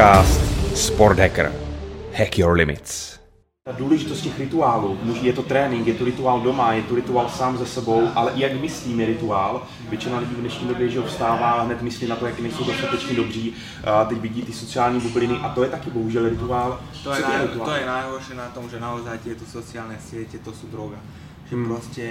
Podcast Sport Hacker. Hack your limits. Ta důležitost těch rituálů, je to trénink, je to rituál doma, je to rituál sám ze sebou, ale i jak myslíme rituál. Většina lidí v dnešní době, že vstává a hned myslí na to, jak nejsou dostatečně dobří. A teď vidí ty sociální bubliny a to je taky bohužel rituál. To je, naj, rituál? to je najhoršie na tom, že naozaj tieto sociálne siete to sú droga. Že hmm. proste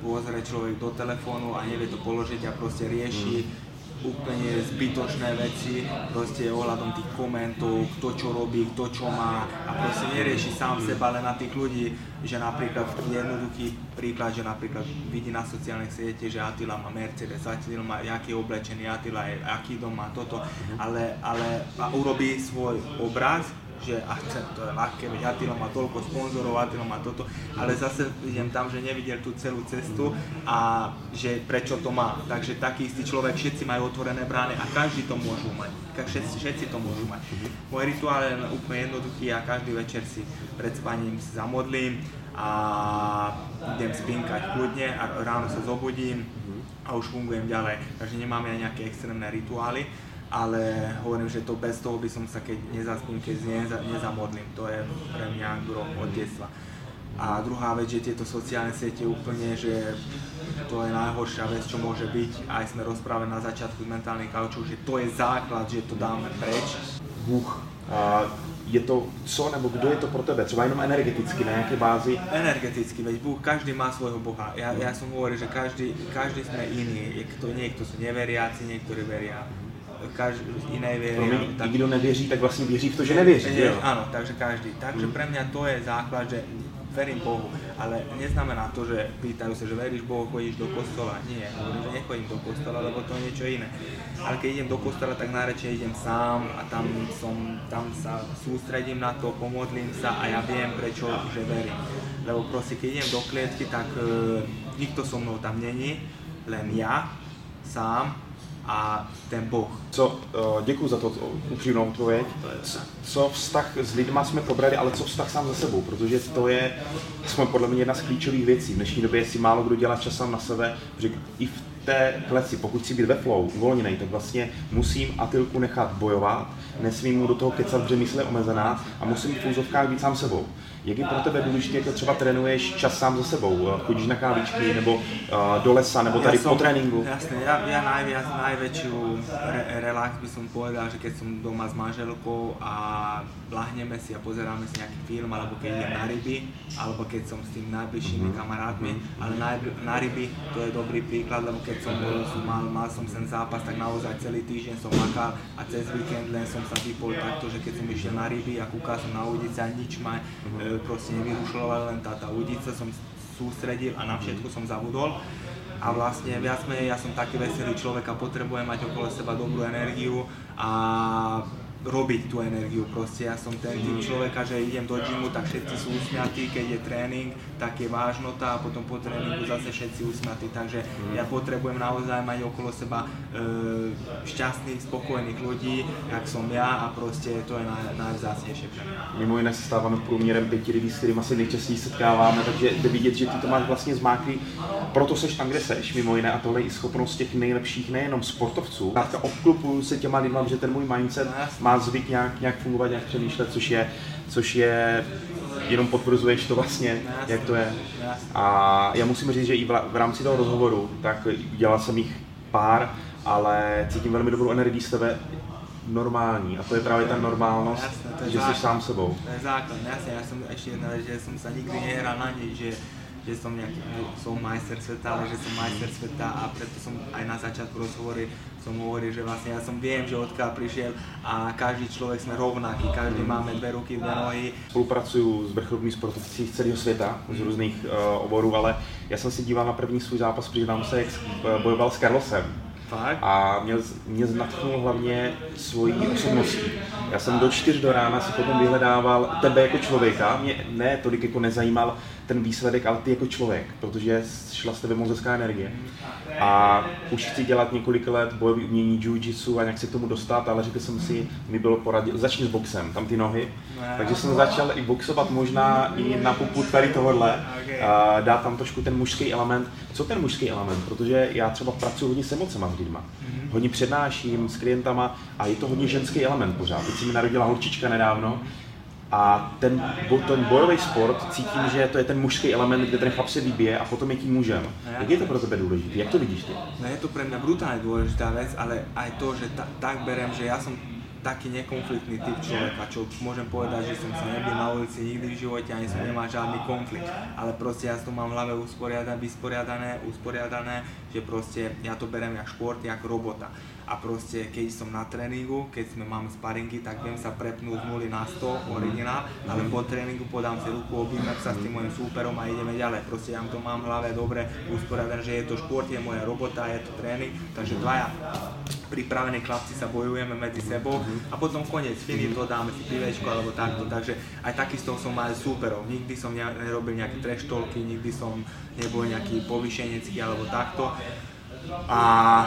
pozrie človek do telefónu a nevie to položiť a proste rieši hmm úplne zbytočné veci, proste ohľadom tých komentov, kto čo robí, kto čo má. A proste nerieši sám seba, ale na tých ľudí, že napríklad jednoduchý príklad, že napríklad vidí na sociálnych siete, že Attila má Mercedes, Attila má, jaký je oblečený, Attila je, aký dom má toto, ale, ale a urobí svoj obraz, že a to je ľahké, veď Attila má toľko sponzorov, Attila má toto, ale zase idem tam, že nevidel tú celú cestu a že prečo to má. Takže taký istý človek, všetci majú otvorené brány a každý to môžu mať. Všetci, všetci to môžu mať. Môj rituál je úplne jednoduchý, ja každý večer si pred spaním si zamodlím a idem spinkať kľudne a ráno sa zobudím a už fungujem ďalej. Takže nemáme aj nejaké extrémne rituály ale hovorím, že to bez toho by som sa keď nezaspím, keď neza, nezamodlím. To je pre mňa gro od detstva. A druhá vec, že tieto sociálne siete úplne, že to je najhoršia vec, čo môže byť. Aj sme rozprávali na začiatku mentálnych kaučov, že to je základ, že to dáme preč. Bůh je to co nebo kdo je to pro tebe? Třeba jenom energeticky, na nejakej bázi? Energeticky, veď Bůh, každý má svojho Boha. Ja, ja som hovoril, že každý, každý sme iný. Niekto sú neveriaci, niektorí veria každý inej vie. Promiň, tak... nikdo nevěří, tak vlastně věří v to, že nevěří. Je, áno, takže každý. Takže pre mňa to je základ, že verím Bohu, ale neznamená to, že pýtajú sa, že veríš Bohu, chodíš do kostola. Nie, hovorím, že nechodím do kostola, lebo to je niečo iné. Ale keď idem do kostola, tak najradšej idem sám a tam, som, tam sa sústredím na to, pomodlím sa a ja viem prečo, že verím. Lebo proste, keď idem do klietky, tak uh, nikto so mnou tam není, len ja, sám a ten Boh. Co, uh, děkuji za to upřímnou odpověď. Co vztah s lidma jsme probrali, ale co vztah sám za sebou, protože to je jsme podle mě jedna z klíčových věcí. V dnešní době si málo kdo dělá čas sám na sebe, protože i v té kleci, pokud chci být ve flow, uvolněný, tak vlastně musím Atilku nechat bojovat, nesmím mu do toho kecat, protože mysl je omezená a musím v úzovkách být sám sebou. Jak je pro tebe důležité, jako třeba trénuješ čas sám za sebou? Chodíš na kávičky, nebo uh, do lesa, nebo tady ja som, po tréninku? Jasne, ja, ja najviac, najväčšiu re, relax by som povedal, že keď som doma s manželkou a lahneme si a pozeráme si nejaký film, alebo keď idem na ryby, alebo keď som s tým najbližšími mm-hmm. kamarátmi, ale na, na ryby to je dobrý príklad, lebo keď som bol, mal, mal som ten zápas, tak naozaj celý týždeň som makal a cez víkend len som sa vypol takto, že keď som išiel na ryby a kúkal som na ulici a nič ma mm-hmm proste nevyrušovala len tá, tá udica, som sústredil a na všetko som zabudol. A vlastne viac menej ja som taký veselý človek a potrebujem mať okolo seba dobrú energiu a robiť tú energiu proste. Ja som ten typ človeka, že idem do gymu, tak všetci sú usmiatí, keď je tréning, tak je vážnota a potom po tréningu zase všetci usmiatí. Takže ja potrebujem naozaj mať okolo seba e, šťastných, spokojných ľudí, jak som ja a proste to je naj, najvzácnejšie pre mňa. Mimo jiné se stáváme průměrem pěti lidí, s kterými se nejčastěji setkáváme, takže jde vidět, že ty to máš vlastně zmáklý. Proto seš tam, kde seš, mimo jiné, a tohle je i schopnost těch nejlepších nejenom sportovců. Obklupuju se těma lidma, že ten můj mindset no, má zvyk nějak, nějak fungovat, nějak přemýšlet, což je, což je jenom potvrzuješ to vlastně, jak to je. A já musím říct, že i v rámci toho rozhovoru, tak dělal jsem jich pár, ale cítím velmi dobrou energii z tebe, normální. A to je právě ta normálnost, jasne, že jsi sám sebou. To je základ, jasne, ešte jedna vec, že som sa nikdy nehral na nič, že že som nejaký, som majster sveta, ale že som majster sveta a preto som aj na začiatku rozhovory som hovoril, že vlastne ja som viem, že odkiaľ prišiel a každý človek sme rovnaký, každý máme dve ruky, dve nohy. Spolupracuju s vrcholovými sportovci z celého světa, z různých uh, oborů, ale já jsem si díval na první svůj zápas, přiznám se, jak bojoval s Carlosem. Fakt? A mě, mě znatchnul hlavně svojí osobností. Já jsem do čtyř do rána si potom vyhledával tebe jako člověka, mě ne tolik jako nezajímal ten výsledek, ale ty jako člověk, protože šla z tebe mozecká energie. A už chci dělat několik let bojový umění, jiu-jitsu a nějak se k tomu dostat, ale řekl jsem si, mi bylo poradit, začni s boxem, tam ty nohy. Takže jsem začal i boxovat možná i na poput tady tohohle, a dát tam trošku ten mužský element. Co ten mužský element? Protože já třeba pracuji hodně s emocema s lidma. Hodně přednáším s klientama a je to hodně ženský element pořád. Teď se mi narodila holčička nedávno, a ten, ten bojový sport cítím, že to je ten mužský element, kde ten chlap se vybije a potom je tím mužem. Jak je to pro tebe důležité? Jak to vidíš ty? No je to pre mňa brutálne dôležitá vec, ale aj to, že ta, tak berem, že ja som taký nekonfliktný typ človeka, čo môžem povedať, že som sa nebil na ulici nikdy v živote, ani som nemal žiadny konflikt. Ale proste ja to mám v hlave usporiadané, vysporiadané, usporiadané, že proste ja to berem jak šport, jak robota a proste keď som na tréningu, keď sme máme sparingy, tak viem sa prepnúť z 0 na 100 originál, ale po tréningu podám si ruku, objímem sa s tým mojim súperom a ideme ďalej. Proste ja to mám v hlave dobre usporiadané, že je to šport, je moja robota, je to tréning, takže dvaja pripravení chlapci sa bojujeme medzi sebou a potom koniec, finito, dáme si pivečko alebo takto, takže aj takisto som mal súperov, nikdy som nerobil nejaké treštolky, nikdy som nebol nejaký povyšenecký alebo takto, a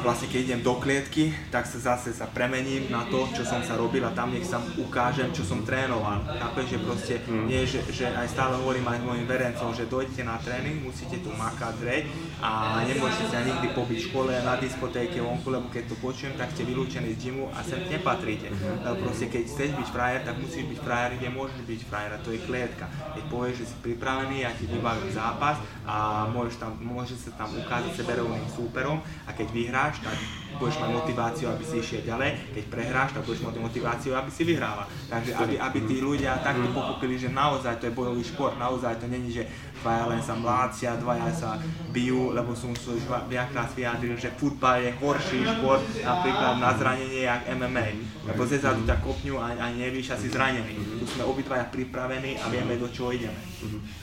vlastne keď idem do klietky, tak sa zase sa premením na to, čo som sa robil a tam nech sa ukážem, čo som trénoval. Chápeš, že proste mm. nie, že, že aj stále hovorím aj mojim verencom, že dojdete na tréning, musíte tu makať drej a nemôžete sa nikdy pobiť v škole, na diskotéke, vonku, lebo keď to počujem, tak ste vylúčení z gymu a sem nepatríte. Mm. Lebo proste keď chceš byť frajer, tak musíš byť frajer, kde môžeš byť frajer a to je klietka. Keď povieš, že si pripravený, ja ti vybavím zápas a môžeš, tam, môžeš sa tam ukázať seberovným súperom a keď vyhráš, tak budeš mať motiváciu, aby si išiel ďalej, keď prehráš, tak budeš mať motiváciu, aby si vyhrával. Takže aby, aby tí ľudia takto pochopili, že naozaj to je bojový šport, naozaj to není, že dvaja len sa mlácia, dvaja sa bijú, lebo som sa už viackrát vyjadril, že futbal je horší šport napríklad na zranenie jak MMA, lebo zezadu ťa kopňu a, a nevíš asi zranený. Tu sme obidvaja pripravení a vieme, do čeho ideme.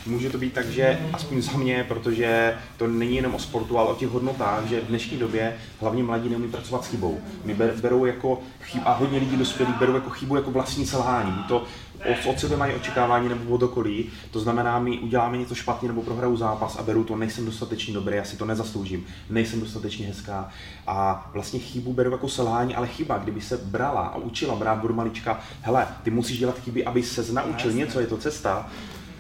Může to být tak, že aspoň za mě, protože to není jenom o sportu, ale o těch hodnotách, že v dnešní době hlavně mladí neumí pracovat s chybou. My berou jako chybu, a hodně lidí dospělí berou jako chybu jako vlastní selhání. To od sebe mají očekávání nebo od okolí, to znamená, my uděláme něco špatně nebo prohraju zápas a beru to, nejsem dostatečně dobrý, já si to nezasloužím, nejsem dostatečně hezká a vlastně chybu beru jako selhání, ale chyba, kdyby se brala a učila brát budu malička, hele, ty musíš dělat chyby, aby se naučil něco, je to cesta,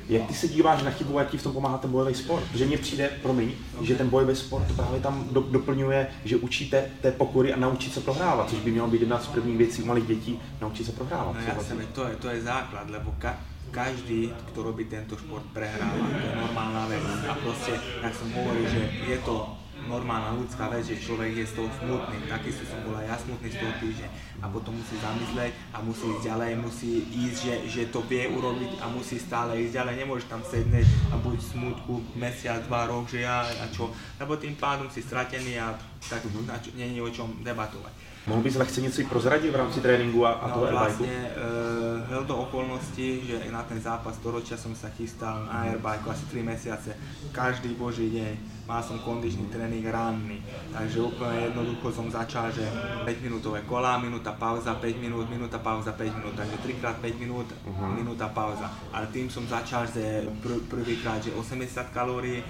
jak ty se díváš na chybu, jak ti v tom pomáhá ten bojový sport? Protože mně přijde, promiň, že ten bojový sport právě tam do, doplňuje, že učíte té pokory a naučit se prohrávat, což by mělo být jedna z prvních věcí u malých dětí, naučit se prohrávat. No jasne, to je, to je základ, lebo ka, každý, kto robí tento šport, prehráva. To je normálna vec. A proste, jak som hovoril, že je to normálna ľudská vec, že človek je z toho smutný. Takisto som bol aj ja smutný z toho týždňa. A potom musí zamysleť a musí ísť ďalej, musí ísť, že, že to vie urobiť a musí stále ísť ďalej. Nemôžeš tam sedieť a buď v smutku mesiac, dva rok, že ja a čo. Lebo tým pádom si stratený a tak čo, není o čom debatovať. Mohl bys lehce něco i prozradit v rámci tréninku a, a no, toho vlastne uh, hľadom okolností, že na ten zápas storočia som sa chystal na airbike asi 3 mesiace. Každý boží deň mal som kondičný tréning ranný. Takže úplne jednoducho som začal, že 5 minútové kola, minúta pauza, 5 minút, minúta pauza, 5 minút. Takže 3 krát 5 minút, uh-huh. minúta pauza. Ale tým som začal, že pr- prvýkrát, že 80 kalórií,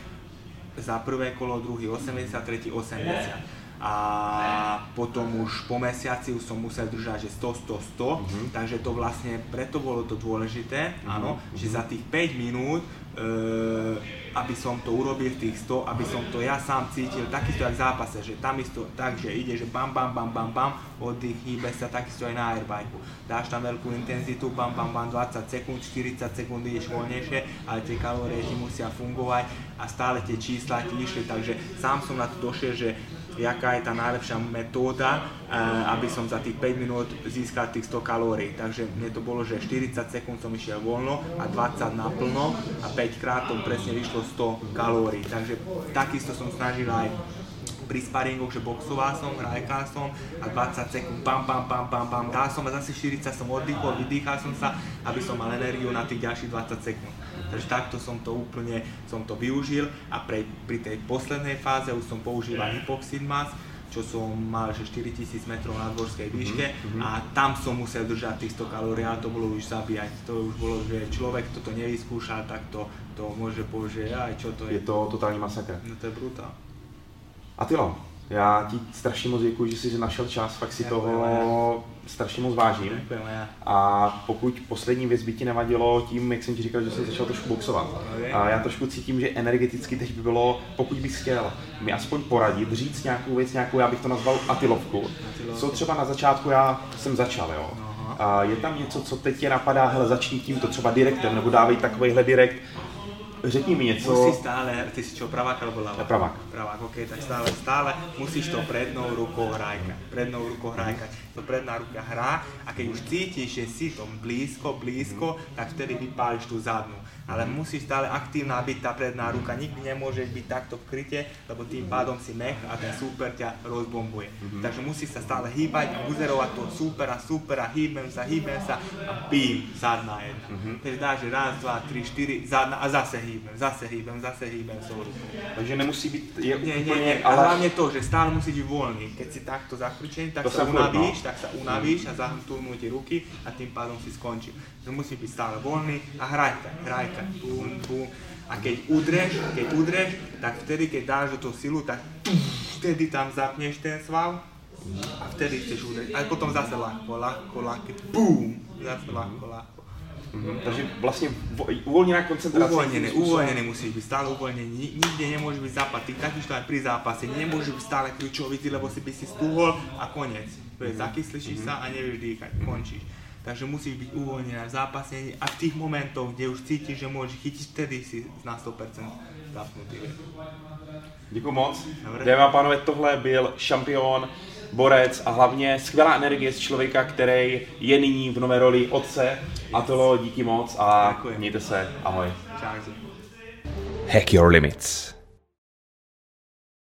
za prvé kolo, druhý 80, tretí 80 a potom už po mesiaci už som musel držať, že 100, 100, 100, uh-huh. takže to vlastne, preto bolo to dôležité, uh-huh. áno, uh-huh. že za tých 5 minút Uh, aby som to urobil tých 100, aby som to ja sám cítil, takisto jak v zápase, že tam isto tak, že ide, že bam, bam, bam, bam, bam, oddych, hýbe sa takisto aj na airbike. Dáš tam veľkú intenzitu, bam, bam, bam, 20 sekúnd, 40 sekúnd ideš voľnejšie, ale tie kalórie ti musia fungovať a stále tie čísla ti išli, takže sám som na to došiel, že jaká je tá najlepšia metóda, eh, aby som za tých 5 minút získal tých 100 kalórií. Takže mne to bolo, že 40 sekúnd som išiel voľno a 20 naplno a 5 krát to presne vyšlo 100 kalórií. Takže takisto som snažil aj pri sparingoch, že boxoval som, hrajkal som a 20 sekúnd bam, bam, bam, bam, bam, dal som a zase 40 som oddychol, vydýchal som sa, aby som mal energiu na tých ďalších 20 sekúnd. Takže takto som to úplne, som to využil a pre, pri tej poslednej fáze už som používal hypoxid mask, čo som mal že 4000 metrov na dvorskej výške Mhm, a tam som musel držať tých 100 kalórií a to bolo už zabíjať. To už bolo, že človek toto nevyskúšal, tak to, to môže povedať, aj čo to Je je. to totální masakr. No to je brutál. Atilo, já ti strašně moc děkuji, že jsi našel čas, fakt si Děkuji, toho strašně moc vážím. Ďakujem ja. A pokud poslední věc by ti nevadilo tím, jak jsem ti říkal, že jsem začal trošku boxovat. A já trošku cítím, že energeticky teď by bylo, pokud bys chtěl mi aspoň poradit, říct nějakou věc, nějakou, já bych to nazval Atilovku. Co třeba na začátku já jsem začal, jo. A je tam něco, co teď tě napadá, hele, začni tímto, třeba direktem, nebo dávej takovejhle direkt. Řekni mi něco. Musíš stále, ty si čo, pravák alebo ľavák? Pravák. Pravák, ok, tak stále, stále musíš to prednou rukou hrajkať. Prednou rukou hrajkať. To predná ruka hrá a keď už cítiš, že si tom blízko, blízko, tak vtedy vypáliš tú zadnú. Ale musíš stále aktívna byť tá predná ruka. Nikdy nemôžeš byť takto v kryte, lebo tým pádom si mech a ten super ťa rozbombuje. Takže musíš sa stále hýbať a buzerovať toho supera, supera, hýbem sa, hýbem sa a bím, zadná jedna. Takže dáš že raz, dva, tri, štyri, zadná a zase hýbem, zase hýbem, zase hýbem tou rukou. Takže nemusí být, je Nie, nie, nie, a hlavne to, že stále musíš byť voľný. Keď si takto zakrčený, tak To sa unavíš, no. tak sa unavíš a zahrnú ti ruky a tým pádom si skončí. Takže musíš byť stále voľný a hrajka, hrajka, bum, bum. A keď udreš, keď udreš, tak vtedy, keď dáš do toho silu, tak vtedy tam zapneš ten sval a vtedy chceš udrieť. A potom zase ľahko, ľahko, ľahko, bum, zase ľahko, ľahko. Mhm, Takže koncentrace. Uvoľnený, tím způsobem. uvoľnený musíš byť, stále uvoľnený, Ni- nikde nemôžeš byť západ, ty takisto aj pri zápase, nemôžeš byť stále kľúčovitý, lebo si by si stúhol a koniec. To je, zakyslíš sa a nevieš dýchať, končíš. Takže musíš byť uvoľnený v zápase a v tých momentoch, kde už cítiš, že môžeš chytiť, vtedy si na 100% zapnutý. Děkuji moc. Dobré. Dámy a pánové, tohle byl šampion, borec a hlavně skvělá energie z člověka, který je nyní v nové roli otce. Atolo, díky moc a Děkuji. mějte se. Ahoj. Čau. Hack your limits.